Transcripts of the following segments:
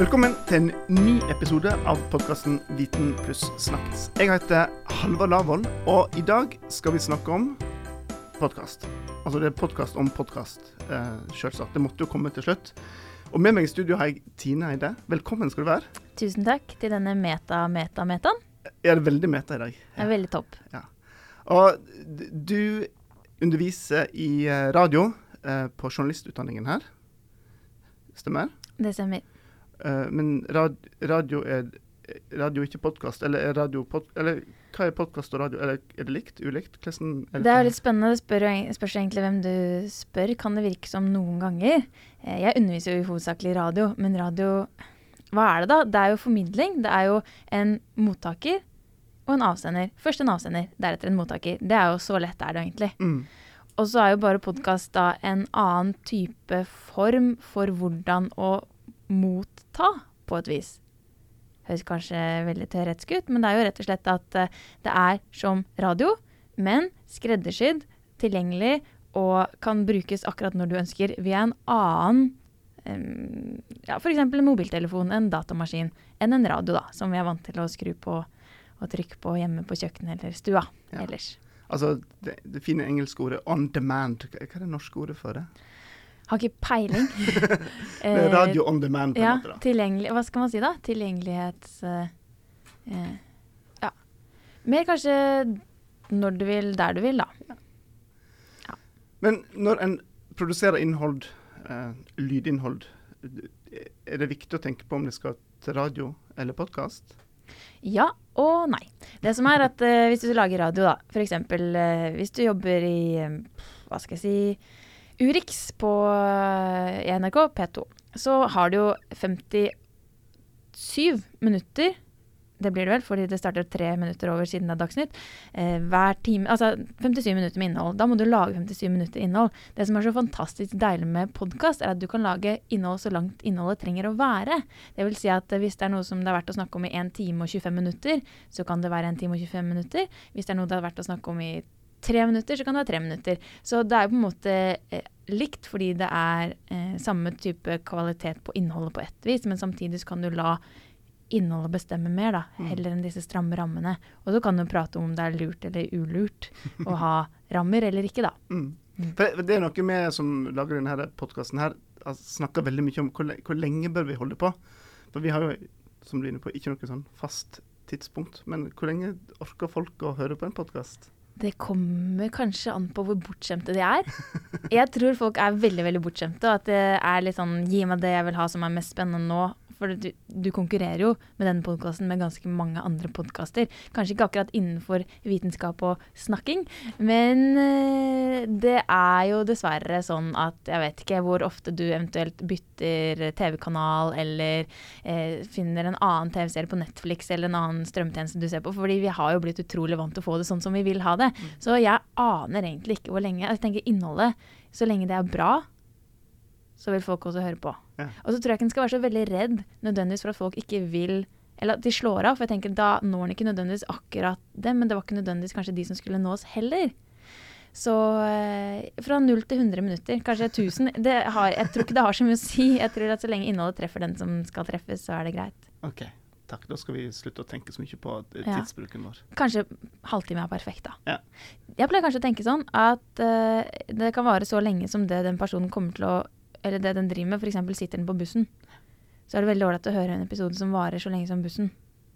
Velkommen til en ny episode av podkasten Viten pluss snakkes. Jeg heter Halvard Lavoll, og i dag skal vi snakke om podkast. Altså det er podkast om podkast, eh, selvsagt. Det måtte jo komme til slutt. Og med meg i studio har jeg Tine Eide. Velkommen skal du være. Tusen takk til denne meta-meta-metaen. Er det veldig meta i dag? Det er veldig topp. Ja. Og du underviser i eh, radio eh, på journalistutdanningen her. Stemmer? Det stemmer. Eh, men rad, radio er radio ikke podkast, eller er radio pod, Eller hva er podkast og radio? Eller er det likt? Ulikt? Hvordan Det er litt spennende. Det spør, spørs egentlig hvem du spør. Kan det virke som noen ganger? Eh, Jeg underviser jo i hovedsakelig radio, men radio Hva er det da? Det er jo formidling. Det er jo en mottaker og en avsender. Først en avsender, deretter en mottaker. Det er jo så lett er det egentlig. Mm. Og så er jo bare podkast da en annen type form for hvordan å motta, på et vis. Høres kanskje veldig teoretisk ut, men det er jo rett og slett at eh, det er som radio, men skreddersydd, tilgjengelig og kan brukes akkurat når du ønsker via en annen um, ja, F.eks. en mobiltelefon, en datamaskin, enn en radio, da, som vi er vant til å skru på og trykke på hjemme på kjøkkenet eller stua Ja. ellers. Altså, det, det fine engelske ordet 'on demand'. Hva er det norske ordet for det? Har ikke peiling. Eh, radio on demand, på en ja, måte. da. tilgjengelig Hva skal man si da? Tilgjengelighets... eh, eh, ja. Mer kanskje når du vil, der du vil, da. Men når en produserer innhold, eh, lydinnhold, er det viktig å tenke på om det skal til radio eller podkast? Ja og nei. Det som er at eh, hvis du lager radio, da, f.eks. Eh, hvis du jobber i eh, hva skal jeg si Urix på eh, NRK P2, så har du jo 57 minutter det blir det vel, fordi det starter tre minutter over siden det er Dagsnytt. Eh, hver time, altså 57 minutter med innhold. Da må du lage 57 minutter innhold. Det som er så fantastisk deilig med podkast, er at du kan lage innhold så langt innholdet trenger å være. Det vil si at eh, hvis det er noe som det er verdt å snakke om i 1 time og 25 minutter, så kan det være 1 time og 25 minutter. Hvis det er noe det er verdt å snakke om i tre minutter, så kan det være tre minutter. Så det er jo på en måte eh, likt, fordi det er eh, samme type kvalitet på innholdet på ett vis, men samtidig så kan du la innholdet bestemme mer, da, Mm. heller enn disse stramme rammene. Og så kan du prate om det er lurt eller ulurt å ha rammer eller ikke, da. Mm. Mm. For det er noe vi som lager denne podkasten her, snakker veldig mye om hvor, hvor lenge bør vi holde på. For vi har jo, som du er inne på, ikke noe sånn fast tidspunkt. Men hvor lenge orker folk å høre på en podkast? Det kommer kanskje an på hvor bortskjemte de er. Jeg tror folk er veldig veldig bortskjemte, og at det er litt sånn Gi meg det jeg vil ha som er mest spennende nå. For du, du konkurrerer jo med denne podkasten med ganske mange andre podkaster. Kanskje ikke akkurat innenfor vitenskap og snakking, men eh, det er jo dessverre sånn at jeg vet ikke hvor ofte du eventuelt bytter TV-kanal eller eh, finner en annen TV-serie på Netflix eller en annen strømtjeneste du ser på, fordi vi har jo blitt utrolig vant til å få det sånn som vi vil ha det. Så jeg aner egentlig ikke hvor lenge. Jeg tenker innholdet, så lenge det er bra, så vil folk også høre på. Ja. Og så tror jeg ikke en skal være så veldig redd nødvendigvis for at folk ikke vil Eller at de slår av, for jeg tenker da når den ikke nødvendigvis akkurat det, men det var ikke nødvendigvis kanskje de som skulle nås heller. Så eh, fra null til 100 minutter, kanskje 1000 det har, Jeg tror ikke det har så mye å si. Jeg tror at så lenge innholdet treffer den som skal treffes, så er det greit. OK, takk. Da skal vi slutte å tenke så mye på eh, tidsbruken vår. Kanskje halvtime er perfekt, da. Ja. Jeg pleier kanskje å tenke sånn at eh, det kan vare så lenge som det den personen kommer til å Eller det den driver med, f.eks. sitter den på bussen. Så er det veldig ålreit å høre en episode som varer så lenge som bussen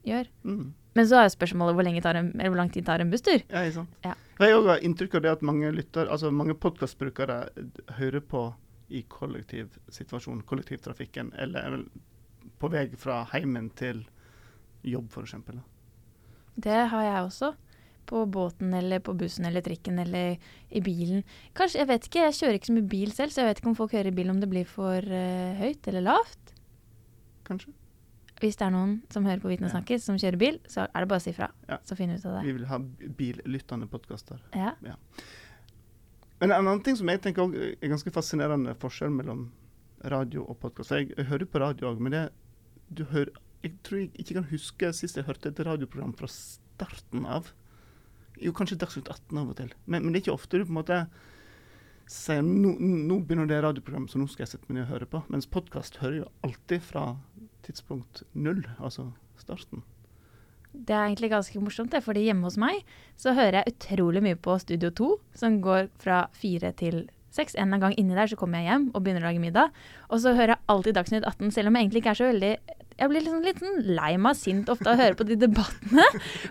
gjør. Mm. Men så er spørsmålet hvor, lenge tar en, eller hvor lang tid tar en busstur? Ja, ikke sant? Ja. Jeg også har inntrykk av det at mange lytter, altså mange podkastbrukere hører på i kollektivsituasjonen, kollektivtrafikken, eller er på vei fra heimen til jobb, f.eks. Det har jeg også. På båten eller på bussen eller trikken eller i bilen. Kanskje, jeg vet ikke, jeg kjører ikke så mye bil selv, så jeg vet ikke om folk hører i bilen om det blir for uh, høyt eller lavt. Kanskje? Hvis det er noen som hører på Vitne snakkes, Ja. som kjører bil, så er det bare å si ifra. Ja. Så finner vi ut av det. Vi vil ha billyttende podkaster. Ja. Men en annen ting som jeg tenker også er ganske fascinerende forskjell mellom radio og podkast. Jeg, jeg hører på radio òg, men det du hører Jeg tror jeg ikke kan huske sist jeg hørte et radioprogram fra starten av. Jo, kanskje Dagsnytt 18 av og til, men, men det er ikke ofte du på en måte sier nå, nå begynner det radioprogrammet, så nå skal jeg sette meg ned og høre på. Mens podkast hører jo alltid fra tidspunkt null, altså starten. Det er egentlig ganske morsomt, det, fordi hjemme hos meg så hører jeg utrolig mye på Studio 2, som går fra fire til seks. En gang inni der så kommer jeg hjem og begynner å lage middag. Og så hører jeg alltid Dagsnytt 18, selv om jeg egentlig ikke er så veldig Jeg blir liksom litt sånn lei meg sint ofte av å høre på de debattene.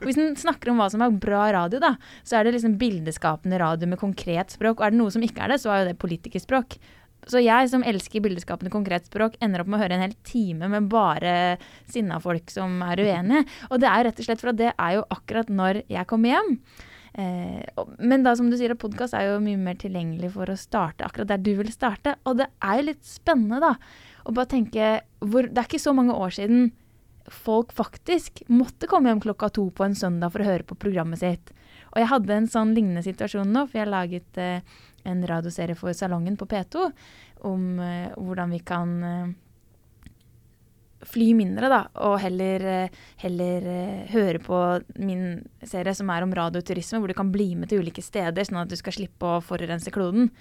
Hvis en snakker om hva som er bra radio, da, så er det liksom bildeskapende radio med konkret språk. Og er det noe som ikke er det, så er jo det politikerspråk. Så jeg som elsker bildeskapende konkret språk, ender opp med å høre en hel time med bare sinna folk som er uenige. Og det er jo rett og slett for at det er jo akkurat når jeg kommer hjem. Eh, men da som du sier, podkast er jo mye mer tilgjengelig for å starte akkurat der du vil starte. Og det er jo litt spennende, da. Å bare tenke hvor, Det er ikke så mange år siden folk faktisk måtte komme hjem klokka to på en søndag for å høre på programmet sitt. Og jeg hadde en sånn lignende situasjon nå, for jeg har laget eh, en radioserie for Salongen på P2 om eh, hvordan vi kan fly mindre, da, og heller, eh, heller uh, høre på min serie som er om radioturisme, hvor du kan bli med til ulike steder, sånn at du skal slippe å forurense kloden.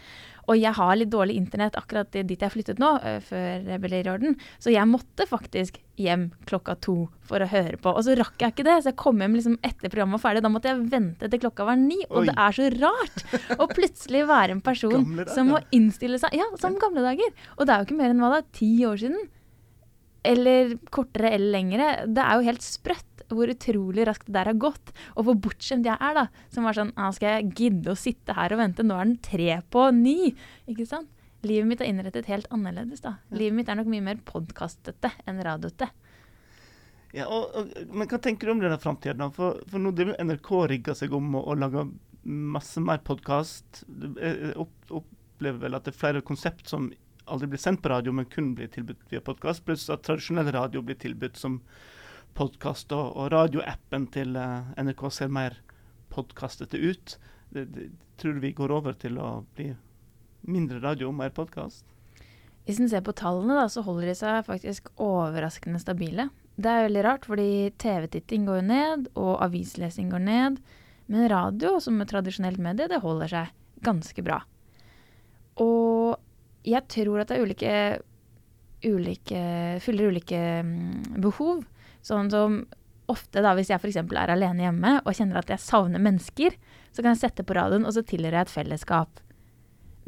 Og jeg har litt dårlig internett akkurat dit jeg flyttet nå, uh, før jeg ble i orden, så jeg måtte faktisk hjem klokka to for å høre på. Og så rakk jeg ikke det, så jeg kom hjem liksom etter programmet var ferdig. Da måtte jeg vente til klokka var ni, og Oi. det er så rart å plutselig være en person som må innstille seg Ja, som gamle dager. Og det er jo ikke mer enn hva da, ti år siden eller kortere eller lengre. Det er jo helt sprøtt hvor utrolig raskt det der har gått. Og hvor bortskjemt jeg er, da. Som var sånn ah, Skal jeg gidde å sitte her og vente? Nå er den tre på ni. Ikke sant? Livet mitt er innrettet helt annerledes, da. Livet mitt er nok mye mer podkastete enn radioete. Ja, og, og, men hva tenker du om denne framtida, da? For, for nå driver NRK rigga seg om og, og lager masse mer podkast. Opp, opplever vel at det er flere konsept som aldri blir sendt på radio, men kun blir tilbudt via podkast. Pluss at tradisjonell radio blir tilbudt som podkast, og, og radioappen til uh, NRK ser mer podkastete ut. Det, det, tror vi går over til å bli mindre radio og mer podkast? Hvis en ser på tallene, da, så holder de seg faktisk overraskende stabile. Det er veldig rart, fordi TV-titting går ned, og avislesing går ned. Men radio, som et tradisjonelt medie, det holder seg ganske bra. Og jeg tror at det er ulike, ulike fyller ulike mm, behov. Sånn som ofte da, hvis jeg f.eks. er alene hjemme og kjenner at jeg savner mennesker, så kan jeg sette på radioen, og så tilhører jeg et fellesskap.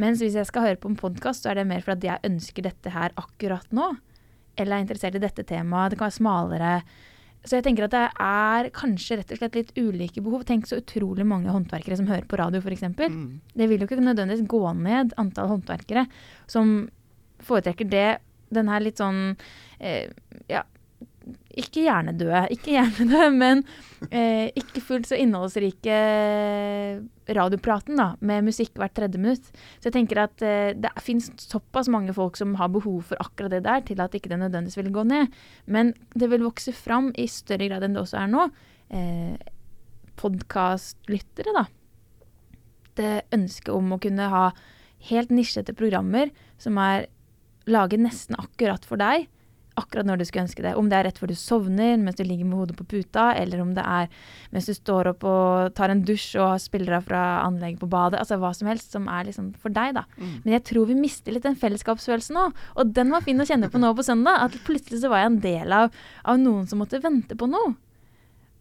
Mens hvis jeg skal høre på en podkast, så er det mer for at jeg ønsker dette her akkurat nå. Eller er interessert i dette temaet. Det kan være smalere. Så jeg tenker at det er kanskje rett og slett litt ulike behov. Tenk så utrolig mange håndverkere som hører på radio, f.eks. Mm. Det vil jo ikke nødvendigvis gå ned antall håndverkere som foretrekker det. Den her litt sånn eh, ja, ikke hjernedøde, ikke hjernedøde, men eh, ikke fullt så innholdsrike radiopraten da, med musikk hvert tredje minutt. Så jeg tenker at eh, det finnes såpass mange folk som har behov for akkurat det der, til at ikke det nødvendigvis vil gå ned. Men det vil vokse fram i større grad enn det også er nå. Eh, Podkastlyttere, da. Det ønsket om å kunne ha helt nisjete programmer som er laget nesten akkurat for deg akkurat når du skulle ønske det. Om det er rett før du sovner mens du ligger med hodet på puta, eller om det er mens du står opp og tar en dusj og spiller av fra anlegget på badet. Altså hva som helst som er liksom for deg, da. Mm. Men jeg tror vi mister litt den fellesskapsfølelsen nå. Og den var fin å kjenne på nå på søndag. At plutselig så var jeg en del av, av noen som måtte vente på noe.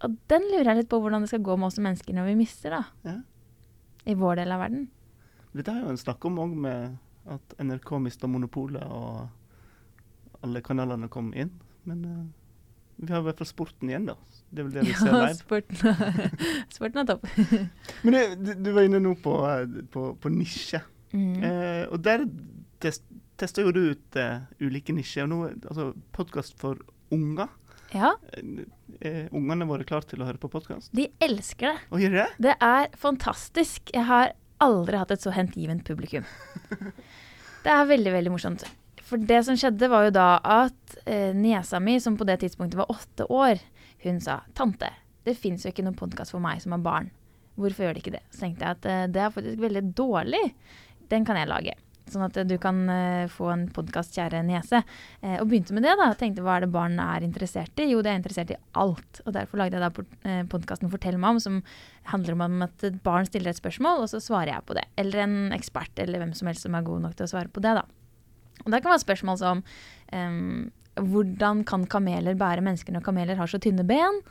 Og den lurer jeg litt på hvordan det skal gå med oss som mennesker når vi mister, da. Ja. I vår del av verden. Dette er jo en snakk om òg med at NRK mista monopolet og alle kanalene kom inn. Men uh, vi har i hvert fall sporten igjen, da. Det er vel det vi ser Ja, live. sporten, sporten er topp. Men det, du, du var inne nå på, eh, på, på nisje. Mm. Uh, og der test, tester jo du ut uh, ulike nisjer. Nå, altså podkast for unger. Ja, Er ungene våre klare til å høre på podkast? de elsker det. Og gjør det? Det er fantastisk. Jeg har aldri hatt et så hentgivent publikum. Det er veldig, veldig morsomt. For det som skjedde, var jo da at eh, niesa mi, som på det tidspunktet var åtte år, hun sa 'Tante, det fins jo ikke noen podkast for meg som har barn. Hvorfor gjør det ikke det?' Så tenkte jeg at eh, det er faktisk veldig dårlig. Den kan jeg lage. Sånn at eh, du kan eh, få en podkast, kjære niese. Eh, og begynte med det, da. Tenkte hva er det barn er interessert i? Jo, de er interessert i alt. Og derfor lagde jeg da podkasten Fortell meg om, som handler om at et barn stiller et spørsmål, og så svarer jeg på det. Eller en ekspert, eller hvem som helst som er god nok til å svare på det, da. Og det kan være spørsmål som um, hvordan kan kameler bære mennesker når kameler har så tynne ben?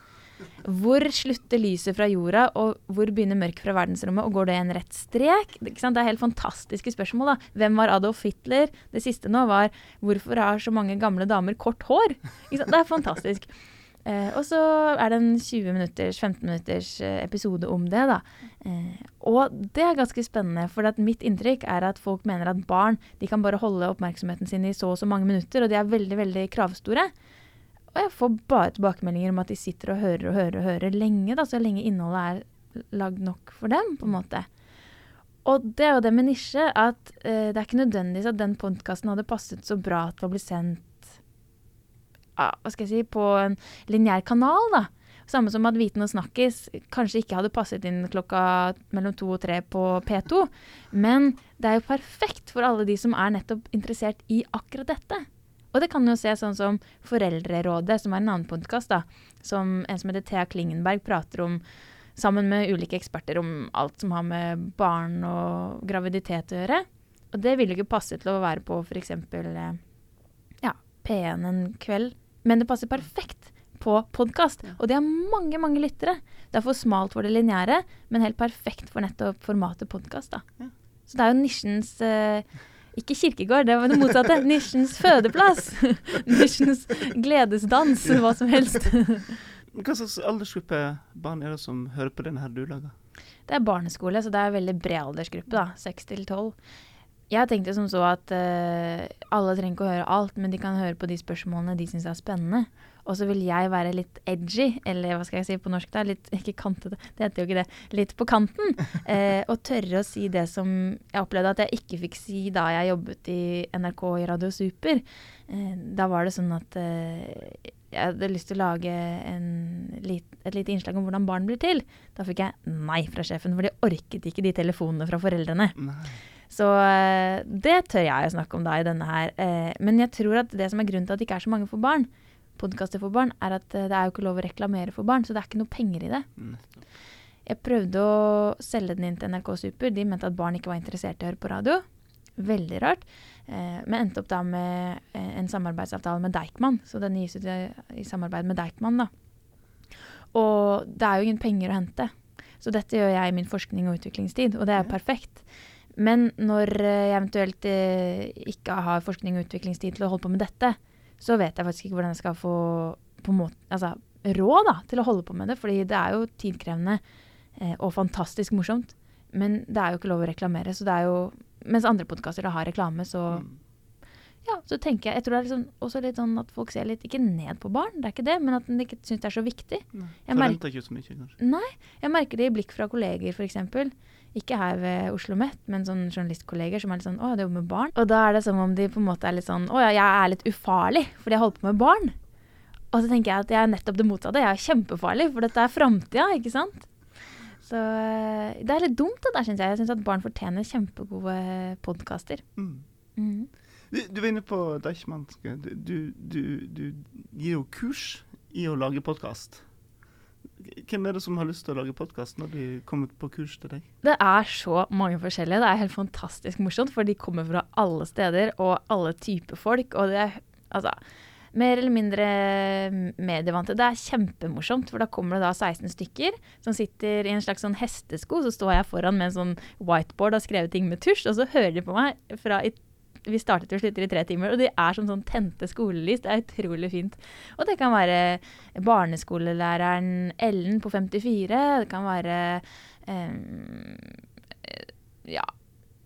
Hvor slutter lyset fra jorda, og hvor begynner mørket fra verdensrommet? Og går det en rett strek? Det er helt fantastiske spørsmål. da. Hvem var Adolf Hitler? Det siste nå var hvorfor har så mange gamle damer kort hår? Det er fantastisk. Eh, og så er det en 20-15 minutters, minutters episode om det, da. Eh, og det er ganske spennende, for mitt inntrykk er at folk mener at barn de kan bare holde oppmerksomheten sin i så og så mange minutter, og de er veldig, veldig kravstore. Og jeg får bare tilbakemeldinger om at de sitter og hører og hører og hører lenge, da, så lenge innholdet er lagd nok for dem, på en måte. Og det er jo det med nisje, at eh, det er ikke nødvendigvis at den podkasten hadde passet så bra til å bli sendt hva skal jeg si, på en lineær kanal, da. Samme som at Viten og Snakkis kanskje ikke hadde passet inn klokka mellom to og tre på P2. Men det er jo perfekt for alle de som er nettopp interessert i akkurat dette. Og det kan jo se sånn som Foreldrerådet, som er en annen podkast, som en som heter Thea Klingenberg prater om sammen med ulike eksperter om alt som har med barn og graviditet å gjøre. Og det ville ikke passe til å være på f.eks. Eh, ja, P1 en kveld. Men det passer perfekt på podkast. Og det har mange, mange lyttere. Det er for smalt for det lineære, men helt perfekt for nettopp formatet podkast. Ja. Så det er jo nisjens eh, ikke kirkegård, det var det motsatte. Nisjens fødeplass. Nisjens gledesdans, hva som helst. Hva slags aldersgruppe barn er det som hører på denne her du lager? Det er barneskole, så det er en veldig bred aldersgruppe. da, 6 til 12. Jeg tenkte som så at uh, alle trenger ikke å høre alt, men de kan høre på de spørsmålene de syns er spennende. Og så vil jeg være litt edgy, eller hva skal jeg si på norsk da, litt ikke kantete, det heter jo ikke det, litt på kanten. Uh, og tørre å si det som jeg opplevde at jeg ikke fikk si da jeg jobbet i NRK i Radio Super. Uh, da var det sånn at jeg hadde lyst til å lage lit, et lite innslag om hvordan barn blir til. Da fikk jeg nei fra sjefen, for de orket ikke de telefonene fra foreldrene. Nei. Så eh, det tør jeg å snakke om da i denne her. Eh, men jeg tror at det som er grunnen til at det ikke er så mange for barn, podkaster for barn, er at eh, det er jo ikke lov å reklamere for barn, så det er ikke noe penger i det. Jeg prøvde å selge den inn til NRK Super. De mente at barn ikke var interessert i å høre på radio. Veldig rart. Eh, men endte opp da med eh, en samarbeidsavtale med Deichman. Så den gis ut i, i samarbeid med Deichman, da. Og det er jo ingen penger å hente. Så dette gjør jeg i min forskning og utviklingstid, og det er perfekt. Men når jeg eventuelt eh, ikke har forskning og utviklingstid til å holde på med dette, så vet jeg faktisk ikke hvordan jeg skal få måte, altså, råd da, til å holde på med det. Fordi det er jo tidkrevende eh, og fantastisk morsomt. Men det er jo ikke lov å reklamere. så det er jo, Mens andre podkaster har reklame, så mm. ja, så tenker jeg Jeg tror det er liksom også litt sånn at folk ser litt Ikke ned på barn, det er ikke det, men at de ikke syns det er så viktig. Nei, Forventer ikke så mye, kanskje. Nei. Jeg merker det i blikk fra kolleger, f.eks. Ikke her ved Oslo Met, men sånn journalistkolleger som er litt sånn Å, det jobber med barn. Og da er det som om de på en måte er litt sånn Å ja, jeg er litt ufarlig fordi jeg holder på med barn. Og så tenker jeg at jeg er nettopp det motsatte. Jeg er kjempefarlig, for dette er framtida, ikke sant? Så eh, det er litt dumt, det der, syns jeg. Jeg syns at barn fortjener kjempegode podkaster. Mm. Mm. Du, du, var inne på Deichman. Du, du, du, gir jo kurs i å lage podkast. Hvem er det som har lyst til å lage podkast når de kommer på kurs til deg? Det er så mange forskjellige. Det er helt fantastisk morsomt, for de kommer fra alle steder og alle typer folk. Og det er altså mer eller mindre medievante. Det er kjempemorsomt, for da kommer det da 16 stykker som sitter i en slags sånn hestesko. Så står jeg foran med en sånn whiteboard og har skrevet ting med tusj, og så hører de på meg fra i vi startet og slutter i tre timer, og de er som sånn tente skolelys. Det er utrolig fint. Og det kan være barneskolelæreren Ellen på 54. Det kan være um, ja,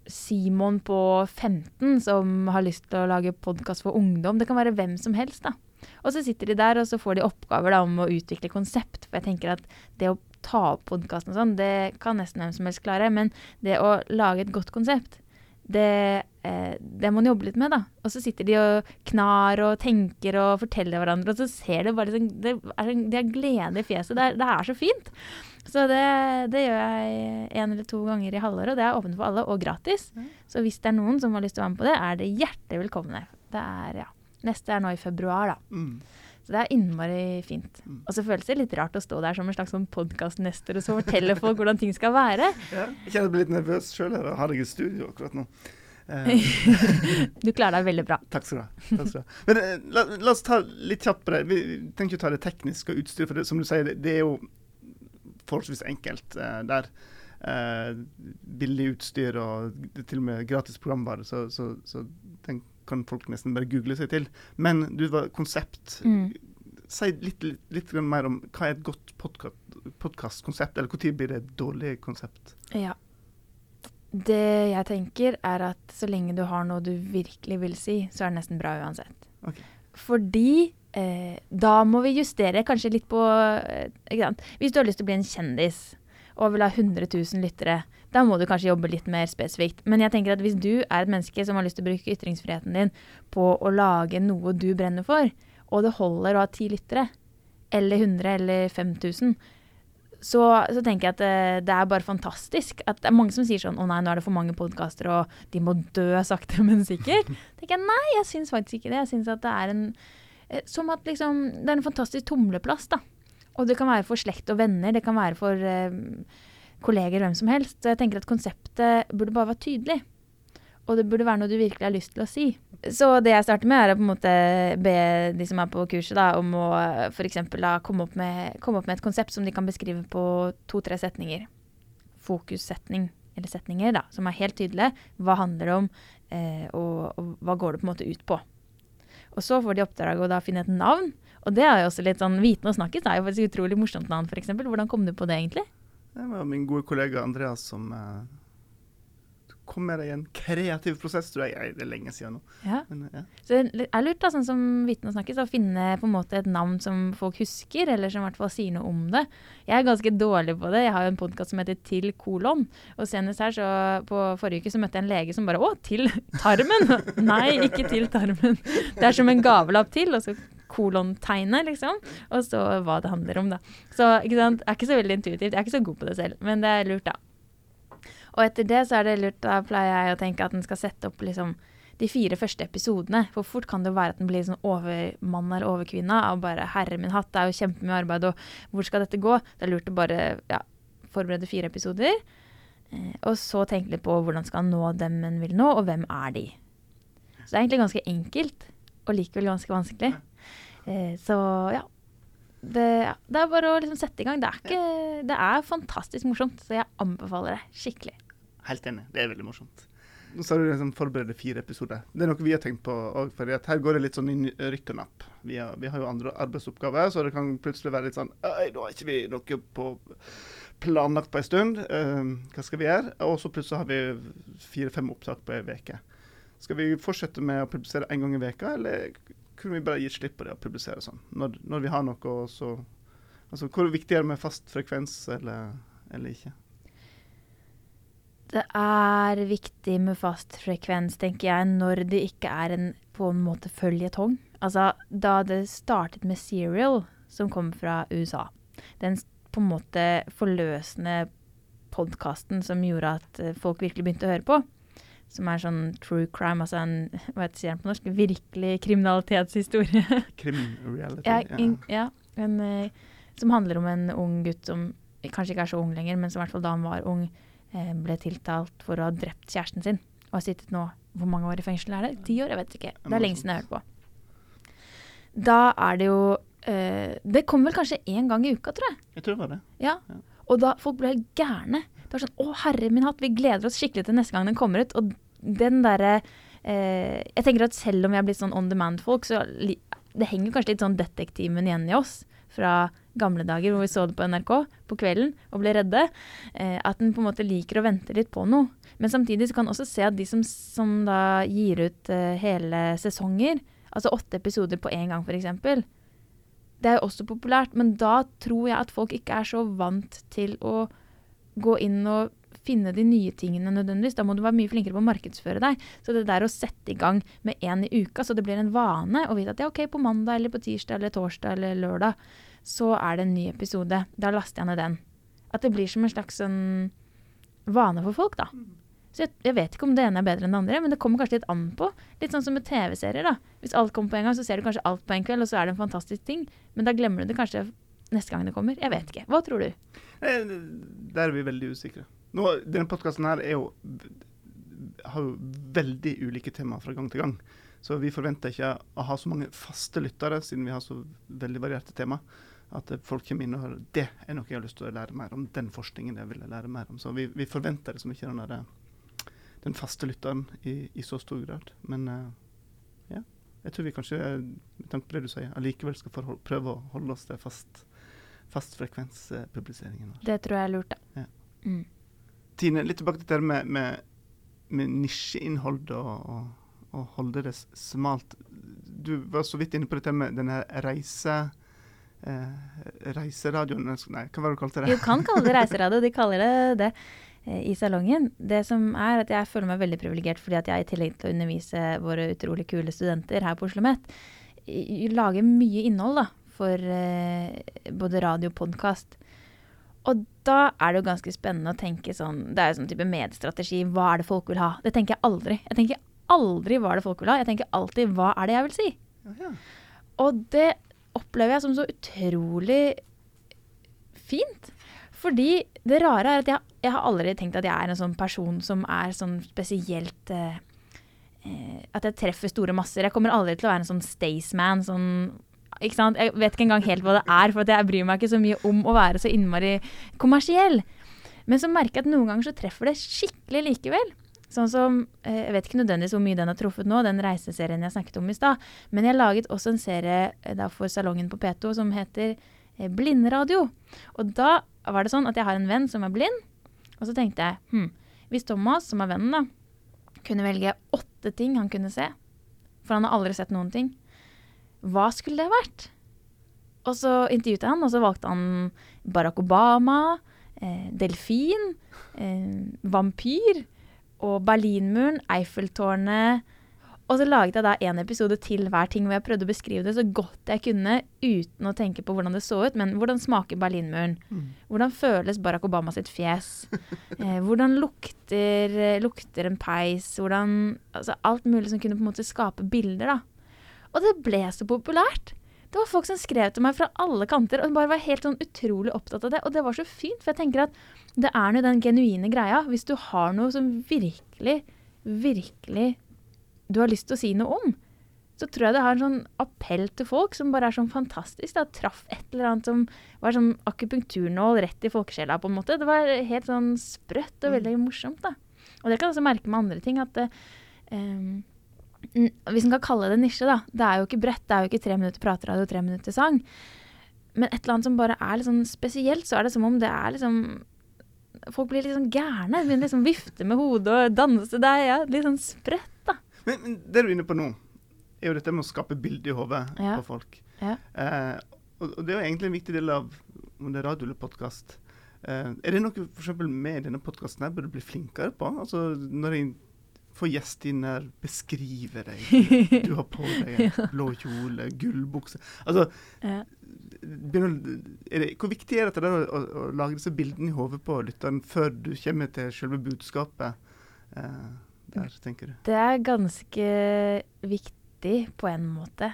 Simon på 15 som har lyst til å lage podkast for ungdom. Det kan være hvem som helst, da. Og så sitter de der, og så får de oppgaver da, om å utvikle konsept. For jeg tenker at det å ta opp podkasten og sånn, det kan nesten hvem som helst klare. Men det å lage et godt konsept, det, det må man jobbe litt med, da. Og så sitter de og knar og tenker og forteller hverandre, og så ser du bare liksom Det er, glede i fjeset. Det er, det er så fint. Så det, det, gjør jeg en eller to ganger i halvåret, og det er åpent for alle og gratis. Så hvis det er noen som har lyst til å være med på det, er det hjertelig velkomne. Det er, ja. Neste er nå i februar, da. Mm. Så det er innmari fint. Mm. Og så føles det litt rart å stå der som en slags sånn podkastnester og så fortelle folk hvordan ting skal være. Ja, jeg kjenner meg litt nervøs sjøl her har jeg et studio akkurat nå. Eh, Du klarer deg veldig bra. takk skal du ha. Men eh, la, la oss ta litt kjapt på det. Vi tenker å ta det tekniske og utstyret, for det, som du sier, det, det er jo forholdsvis enkelt uh, der. Uh, billig utstyr og til og med gratis programvare, så, så, så den kan folk nesten bare google seg til. Men du var konsept. Mm. Si litt, litt, litt mer om hva er et godt podkastkonsept, eller når blir det et dårlig konsept? Ja. Det jeg tenker, er at så lenge du har noe du virkelig vil si, så er det nesten bra uansett. Okay. Fordi eh, da må vi justere kanskje litt på eh? Hvis du har lyst til å bli en kjendis og vil ha 100 000 lyttere, da må du kanskje jobbe litt mer spesifikt. Men jeg tenker at hvis du er et menneske som har lyst til å bruke ytringsfriheten din på å lage noe du brenner for, og det holder å ha ti lyttere, eller 100 eller 5000, så, så tenker jeg at det, det er bare fantastisk. At det er mange som sier sånn Å nei, nå er det for mange podkaster, og de må dø sakte, men sikkert. tenker jeg nei, jeg syns faktisk ikke det. Jeg syns at det er en eh, Som at liksom Det er en fantastisk tumleplass, da. Og det kan være for slekt og venner, det kan være for eh, kolleger, hvem som helst. Så jeg tenker at konseptet burde bare være tydelig. Og det burde være noe du virkelig har lyst til å si. Så det jeg starter med, er å på en måte be de som er på kurset, da, om å f.eks. komme, opp med- komme opp med et konsept som de kan beskrive på to-tre setninger. Fokussetning, eller setninger, da, som er helt tydelige. Hva handler det om, eh, og, og hva går det på en måte ut på. Og så får de oppdrag å da finne et navn. Og det er jo også litt sånn Viten og snakkes er jo faktisk utrolig morsomt navn, f.eks. Hvordan kom du på det, egentlig? Det var min gode kollega Andreas som eh, kom med deg i en kreativ prosess, tror jeg. Det er lenge siden nå. Ja. Men, ja. Så det er lurt, da, sånn som vitnet snakkes, å finne på en måte et navn som folk husker, eller som i hvert fall sier noe om det. Jeg er ganske dårlig på det. Jeg har jo en podkast som heter Til kolon. Og senest her, så på forrige uke, så møtte jeg en lege som bare Å, til tarmen! Nei, ikke til tarmen. Det er som en gavelapp til, og så kolontegnet, liksom. Og så hva det handler om, da. Så ikke sant, jeg er ikke så veldig intuitivt. Jeg er ikke så god på det selv, men det er lurt, da. Og etter det så er det lurt, da pleier jeg å tenke at den skal sette opp liksom de fire første episodene. For fort kan det jo være at den blir sånn overmann eller overkvinne av bare 'herre min hatt', det er jo kjempemye arbeid, og hvor skal dette gå? Det er lurt å bare ja, forberede fire episoder. Eh, og så tenke litt på hvordan skal han nå dem en vil nå, og hvem er de? Så det er egentlig ganske enkelt, og likevel ganske vanskelig. Eh, så ja. Det, det er bare å liksom sette i gang. Det er, ikke, det er fantastisk morsomt, så jeg anbefaler det skikkelig. Helt enig. Det er veldig morsomt. Nå sa du liksom forberede fire episoder. Det er noe vi har tenkt på òg, her går det litt sånn i rykk og napp. Vi har, vi har jo andre arbeidsoppgaver, så det kan plutselig være litt sånn Øy, nå har ikke vi noe på planlagt på en stund. Uh, hva skal vi gjøre? Og så plutselig har vi fire-fem opptak på ei uke. Skal vi fortsette med å publisere én gang i veka, eller kunne vi bare gitt slipp på det og publisere sånn? Når, når vi har noe, så Altså, hvor viktig er det med fast frekvens, eller, eller ikke? Det er viktig med fast frekvens, tenker jeg, når det ikke er en på en måte føljetong. Altså, da det startet med Serial, som kom fra USA, den på en måte forløsende podkasten som gjorde at eh, folk virkelig begynte å høre på, som er sånn true crime, altså en hva heter det på norsk, virkelig kriminalitetshistorie. Krim-reality. Ja, in, ja en, eh, som handler om en ung gutt som kanskje ikke er så ung lenger, men som i hvert fall da han var ung, ble tiltalt for å ha drept kjæresten sin. Og har sittet nå Hvor mange år i fengsel er det? Ti år? Jeg vet ikke. Det er lenge siden jeg har hørt på. Da er det jo eh, Det kom vel kanskje én gang i uka, tror jeg. Jeg tror det var det. Ja. Og da folk ble gærne. Det var sånn Å, herre min hatt, vi gleder oss skikkelig til neste gang den kommer ut. Og den derre eh, Jeg tenker at selv om vi er blitt sånn on demand-folk, så det henger kanskje litt sånn detektimen igjen i oss fra gamle dager hvor vi så det på NRK på kvelden og ble redde. Eh, at den på en måte liker å vente litt på noe. Men samtidig så kan en også se at de som, som da gir ut eh, hele sesonger, altså åtte episoder på én gang f.eks., det er jo også populært, men da tror jeg at folk ikke er så vant til å gå inn og finne de nye tingene nødvendigvis. Da må du være mye flinkere på å markedsføre deg. Så det der å sette i gang med én i uka, så det blir en vane, å vite at det er OK, på mandag eller på tirsdag eller torsdag eller lørdag, så er det en ny episode. Da laster jeg ned den. At det blir som en slags sånn vane for folk, da. Så jeg, jeg vet ikke om det ene er bedre enn det andre, men det kommer kanskje litt an på. Litt sånn som med TV-serier, da. Hvis alt kommer på en gang, så ser du kanskje alt på en kveld, og så er det en fantastisk ting. Men da glemmer du det kanskje neste gang det kommer. Jeg vet ikke. Hva tror du? Eh, Der er vi veldig usikre. Nå, denne podkasten her er jo har jo veldig ulike temaer fra gang til gang. Så vi forventer ikke å ha så mange faste lyttere, siden vi har så veldig varierte tema. At eh, folk kommer inn og hører det er noe jeg har lyst til å lære mer om. Den forskningen jeg vil lære mer om. Så vi, vi forventer liksom ikke den, der, den faste lytteren i, i, så stor grad. Men uh, ja, jeg tror vi kanskje, med tanke på det du sier, allikevel skal forhold, prøve å holde oss til fast, fastfrekvenspubliseringen. Det tror jeg er lurt, da. Ja. Mm. Tine, litt tilbake til det med, med, med nisjeinnhold og, og, og, holde det smalt. Du var så vidt inne på dette med denne reise... Eh, reiseradioen Nei, hva var det du kalte det? Du kan kalle det reiseradio. De kaller det det eh, i salongen. Det som er at Jeg føler meg veldig privilegert fordi at jeg i tillegg til å undervise våre utrolig kule studenter her på Oslo OsloMet, lager mye innhold da, for eh, både radio og podkast. Og da er det jo ganske spennende å tenke sånn Det er jo sånn type mediestrategi. Hva er det folk vil ha? Det tenker jeg aldri. Jeg tenker aldri hva er det folk vil ha. Jeg tenker alltid hva er det jeg vil si? Ja. Og det opplever jeg som så utrolig fint. Fordi det rare er at jeg, jeg, har aldri tenkt at jeg er en sånn person som er sånn spesielt eh, eh At jeg treffer store masser. Jeg kommer aldri til å være en sånn Staysman. Sånn ikke sant? Jeg vet ikke engang helt hva det er, for jeg bryr meg ikke så mye om å være så innmari kommersiell. Men så merker jeg at noen ganger så treffer det skikkelig likevel. Sånn som, eh, Jeg vet ikke nødvendigvis hvor mye den har truffet nå, den reiseserien jeg snakket om i stad. Men jeg laget også en serie eh, da, for Salongen på P2 som heter Blindradio. Blinderadio. Og da var det sånn at jeg har en venn som er blind. Og så tenkte jeg hm, hvis Thomas, som er vennen, da, kunne velge åtte ting han kunne se, for han har aldri sett noen ting, hva skulle det vært? Og så intervjuet jeg han, og så valgte han Barack Obama, eh, delfin, eh, vampyr og Berlinmuren, Eiffeltårnet. Og så laget jeg da en episode til hver ting hvor jeg prøvde å beskrive det så godt jeg kunne uten å tenke på hvordan det så ut, men hvordan smaker Berlinmuren? Mm. Hvordan føles Barack Obama sitt fjes? Eh, hvordan lukter, lukter, en peis? Hvordan Altså alt mulig som kunne på en måte skape bilder, da. Og det ble så populært. Det var folk som skrev til meg fra alle kanter og bare var helt sånn utrolig opptatt av det. Og det var så fint, for jeg tenker at det er nå den genuine greia. Hvis du har noe som virkelig, virkelig du har lyst til å si noe om, så tror jeg det har en sånn appell til folk som bare er sånn fantastisk. Da. Traff et eller annet som var sånn akupunkturnål rett i folkesjela, på en måte. Det var helt sånn sprøtt og mm. veldig morsomt, da. Og det kan jeg også merke med andre ting, at um, hvis en kan kalle det nisje, da. Det er jo ikke bredt. Det er jo ikke tre minutter prateradio og tre minutter sang. Men et eller annet som bare er litt sånn spesielt, så er det som om det er liksom Folk blir litt sånn gærne. Begynner liksom vifte med hodet og danse. Det er ja, litt sånn spredt, da. Men, men, det du er inne på nå, er jo dette med å skape bilde i hodet ja. på folk. Ja. Eh, og, og, det er jo egentlig en viktig del av om det er radio eller podkast. Eh, er det noe for med denne podkasten burde bli flinkere på? Altså når jeg få gjest inn her, beskrive deg. Du har på deg en blå kjole, gullbukse Altså, ja. det, Hvor viktig er det å, å, å, lage disse bildene i hodet på lytteren før du kommer til selve budskapet eh, der, tenker du? Det er ganske viktig på en måte.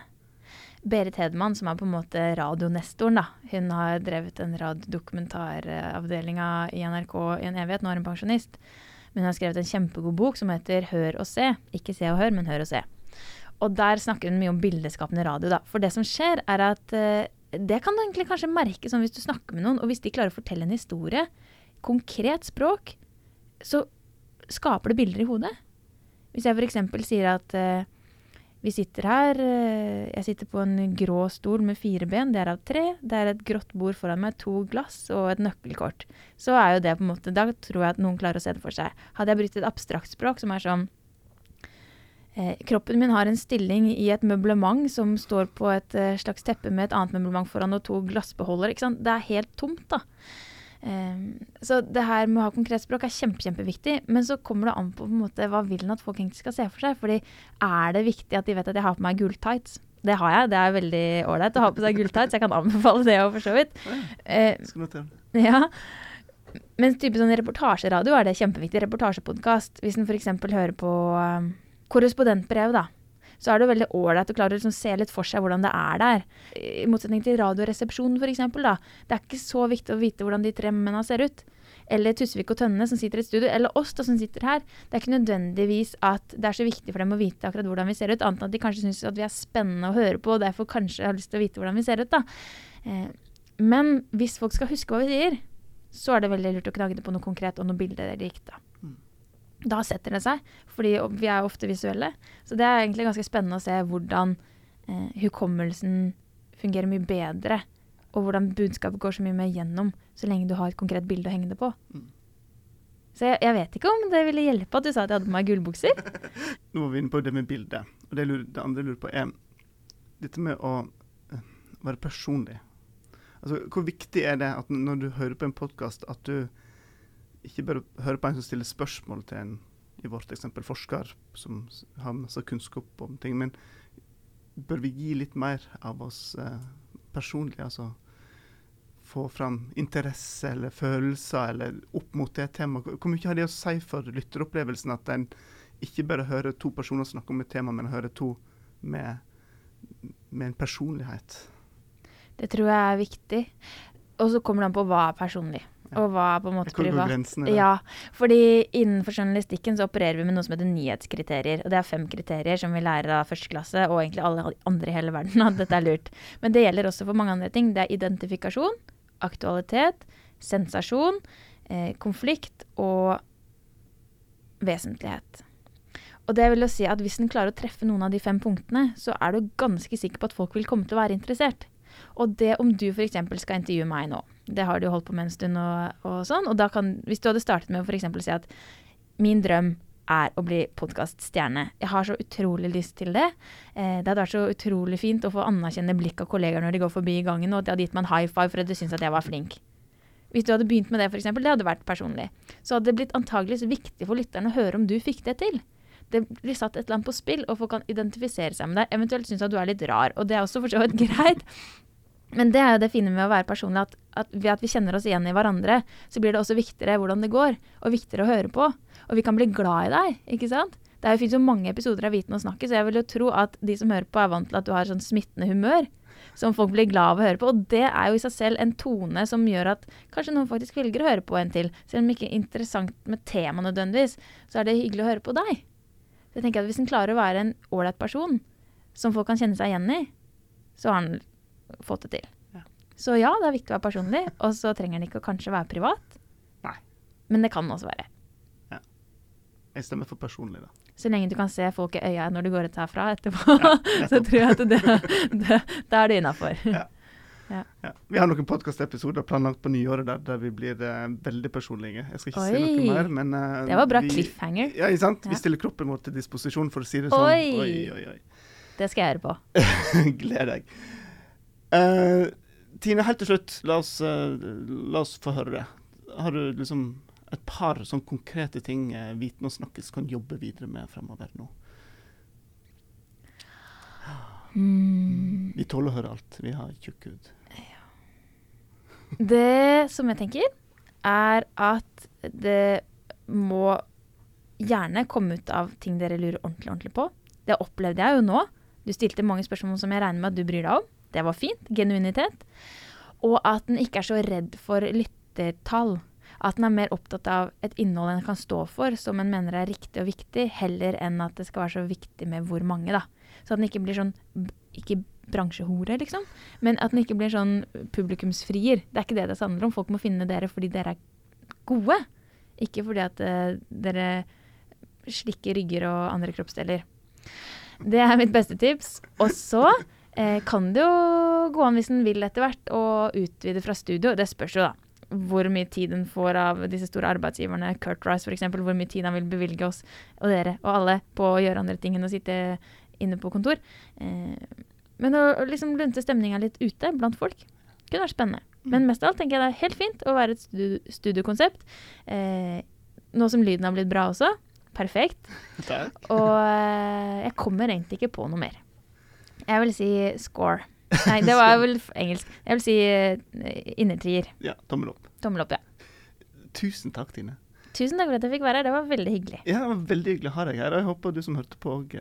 Berit Hedman, som er på en måte radionestoren, da. Hun har drevet en radiodokumentaravdelinga i NRK i en evighet. Nå er hun pensjonist. Men hun har skrevet en kjempegod bok som heter 'Hør og se'. Ikke se og hør, men hør og se. Og der snakker hun mye om bildeskapende radio, da. For det som skjer, er at uh, det kan du egentlig kanskje merke sånn hvis du snakker med noen, og hvis de klarer å fortelle en historie, konkret språk, så skaper det bilder i hodet. Hvis jeg f.eks. sier at uh, vi sitter her. Eh, jeg sitter på en grå stol med fire ben. Det er av tre. Det er et grått bord foran meg, to glass og et nøkkelkort. Så er jo det på en måte Da tror jeg at noen klarer å se det for seg. Hadde jeg brukt et abstrakt språk som er sånn eh, Kroppen min har en stilling i et møblement som står på et eh, slags teppe med et annet møblement foran og to glassbeholdere. Det er helt tomt, da. Um, så det her med å ha konkret språk er kjempe, kjempeviktig. Men så kommer det an på, på en måte, hva vil en at folk egentlig skal se for seg. Fordi er det viktig at de vet at jeg har på meg gulltights? Det har jeg. Det er veldig ålreit å ha på seg gulltights. Jeg kan anbefale det òg, for så vidt. Uh, ja. Mens type sånn reportasjeradio er det kjempeviktig. Reportasjepodkast. Hvis en f.eks. hører på um, korrespondentbrev, da så er det veldig ålreit å klare å liksom se litt for seg hvordan det er der. I motsetning til Radioresepsjonen, f.eks. Det er ikke så viktig å vite hvordan de tre mennene ser ut. eller Tusvik og Tønne som sitter i et studio, eller oss da som sitter her. Det er ikke nødvendigvis at det er så viktig for dem å vite akkurat hvordan vi ser ut, annet enn at de kanskje syns at vi er spennende å høre på, og derfor kanskje har lyst til å vite hvordan vi ser ut. da. Eh, men hvis folk skal huske hva vi sier, så er det veldig lurt å knagge på noe konkret og noe bilde eller dikt. Da. Da setter det seg, fordi vi er ofte visuelle. Så det er egentlig ganske spennende å se hvordan eh, hukommelsen fungerer mye bedre, og hvordan budskapet går så mye mer gjennom så lenge du har et konkret bilde å henge det på. Mm. Så jeg, jeg vet ikke om det ville hjelpe at du sa at jeg hadde på meg gullbukser. Nå var vi inne på det med bildet. Og det, lurer, det andre jeg lurer på, er dette med å eh, være personlig. Altså, Hvor viktig er det at når du hører på en podkast, at du ikke bare høre på en som stiller spørsmål til en, i vårt eksempel, forsker som har masse kunnskap om ting, men bør vi gi litt mer av oss eh, personlig? Altså få fram interesse eller følelser eller opp mot det temaet. Hvor- mye har det å si for lytteropplevelsen at en ikke bare hører to personer snakke om et tema, men hører to med, med en personlighet? Det tror jeg er viktig. Og så kommer det an på hva er personlig. Og hva er på en måte privat. Ja, fordi innenfor journalistikken så opererer vi med noe som heter nyhetskriterier. Og det er fem kriterier som vi lærer av første klasse, og egentlig alle andre i hele verden at dette er lurt. Men det gjelder også for mange andre ting. Det er identifikasjon, aktualitet, sensasjon, eh, konflikt og vesentlighet. Og det vil jo si at hvis en klarer å treffe noen av de fem punktene, så er du ganske sikker på at folk vil komme til å være interessert. Og det om du f.eks. skal intervjue meg nå, det har du holdt på med en stund og, og sånn, og da kan, hvis du hadde startet med å f.eks. si at min drøm er å bli podkaststjerne. Jeg har så utrolig lyst til det. Eh, det hadde vært så utrolig fint å få anerkjenne blikk av kollegaer når de går forbi i gangen, og at de hadde gitt meg en high five for at de syntes at jeg var flink. Hvis du hadde begynt med det, eksempel, det hadde vært personlig. Så hadde det blitt antageligvis viktig for lytterne å høre om du fikk det til. Det blir satt et eller annet på spill, og folk kan identifisere seg med deg. Eventuelt synes at du er litt rar, og det er også for så vidt greit. Men det er jo det fine med å være personlig, at, at ved at vi kjenner oss igjen i hverandre, så blir det også viktigere hvordan det går, og viktigere å høre på. Og vi kan bli glad i deg, ikke sant? Det fins jo- mange episoder av Viten å snakke, så jeg vil jo tro at de som hører på, er vant til at du har sånn smittende humør. Som folk blir glad av å høre på. Og det er jo i seg selv en tone som gjør at kanskje noen faktisk velger å høre på en til. Selv om det ikke er interessant med tema nødvendigvis, så er det hyggelig å høre på deg. Så jeg tenker at Hvis en klarer å være en ålreit person som folk kan kjenne seg igjen i, så har han fått det til. Ja. Så ja, det er viktig å være personlig, og så trenger den ikke å kanskje være privat. Nei. Men det kan også være. Jeg stemmer for personlig, da. Så lenge du kan se folk i øya når du går ut herfra etterpå, Ja, så tror jeg at det, det, det er det innafor. Ja. Vi har noen podkastepisoder planlagt på nyåret der, der vi blir uh, veldig personlige. Jeg skal ikke si noe mer, men uh, Det var bra vi, cliffhanger. Ja, ikke sant? Ja. Vi stiller kroppen vår til disposisjon, for å si det sånn. Oi. oi, oi. oi. Det skal jeg gjøre på. Gleder deg. Eh, Tine, helt til slutt, la oss, uh, la oss få høre det. Har du liksom et par sånn konkrete ting uh, Viten og Snakkes kan jobbe videre med fremover nå? Mm. Vi tåler å høre alt. Vi har tjukk hud. Det som jeg tenker, er at det må gjerne komme ut av ting dere lurer ordentlig, ordentlig på. Det opplevde jeg jo nå. Du stilte mange spørsmål som jeg regner med at du bryr deg om. Det var fint. Genuinitet. Og at den ikke er så redd for lyttertall. At den er mer opptatt av et innhold en kan stå for, som en mener er riktig og viktig, heller enn at det skal være så viktig med hvor mange, da. Så at den ikke blir sånn Ikke bransjehore, liksom. Men at den ikke blir sånn publikumsfrier. Det er ikke det det handler om. Folk må finne dere fordi dere er gode. Ikke fordi at uh, dere slikker rygger og andre kroppsdeler. Det er mitt beste tips. Og så kan det jo gå an hvis en vil etter hvert å utvide fra studio. Det spørs jo, da. Hvor mye tid en får av disse store arbeidsgiverne, Kurt Rice f.eks., hvor mye tid han vil bevilge oss og dere og alle på å gjøre andre ting enn å sitte inne på kontor. Eh, men å liksom lunte stemninga litt ute blant folk kunne vært spennende. Men mest av alt tenker jeg det er helt fint å være et studio studiokonsept. Eh, nå som lyden har blitt bra også. Perfekt. Takk. Og eh, jeg kommer egentlig ikke på noe mer. Jeg vil si score. Nei, det var vel engelsk. Jeg vil si uh, innertier. Ja, tommel opp. Tommel opp, ja. Tusen takk, Tine. Tusen takk for at jeg fikk være her. Det var veldig hyggelig. Ja, det var Veldig hyggelig å ha deg her. og Jeg håper du som hørte på, òg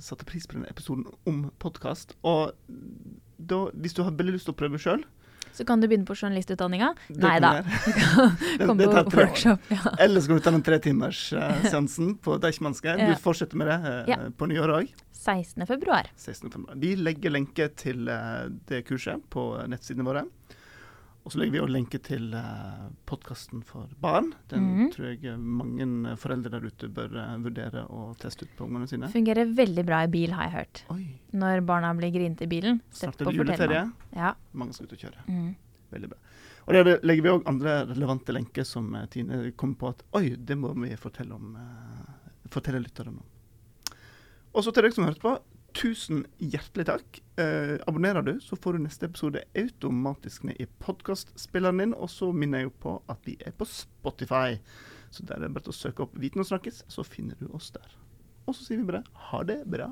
satte pris på denne episoden om podkast. Og da, hvis du har veldig lyst til å prøve sjøl, Så kan du begynne på journalistutdanninga. Nei da. kan komme på workshop. Ja. Eller skal du ta den tretimersseansen på Deichmanske? Du fortsetter med det uh, Ja. på nyåret òg. 16. februar. 16. februar. Vi legger lenke til eh, det kurset på nettsidene våre. Og så legger vi også lenke til uh, podkasten for barn. Den Mhm. tror jeg mange foreldre der ute bør eh, vurdere å teste ut på ungene sine. Fungerer veldig bra i bil, har jeg hørt. Oi, Når barna blir grinete i bilen. Snart er det juleferie. Ja. Mange skal ut og kjøre. Mm. Veldig bra. Og der legger vi òg andre relevante lenker som eh, Tine kom på at oi, det må vi fortelle om. eh, fortelle lytterne om. Og så til dere som hørte på, tusen hjertelig takk. Eh, abonnerer du, så får du neste episode automatisk ned i podkastspilleren din. Og så minner jeg jo på at vi er på Spotify. Så der er det bare å søke opp Viten og snakkes, så finner du oss der. Og så sier vi bare ha det bra.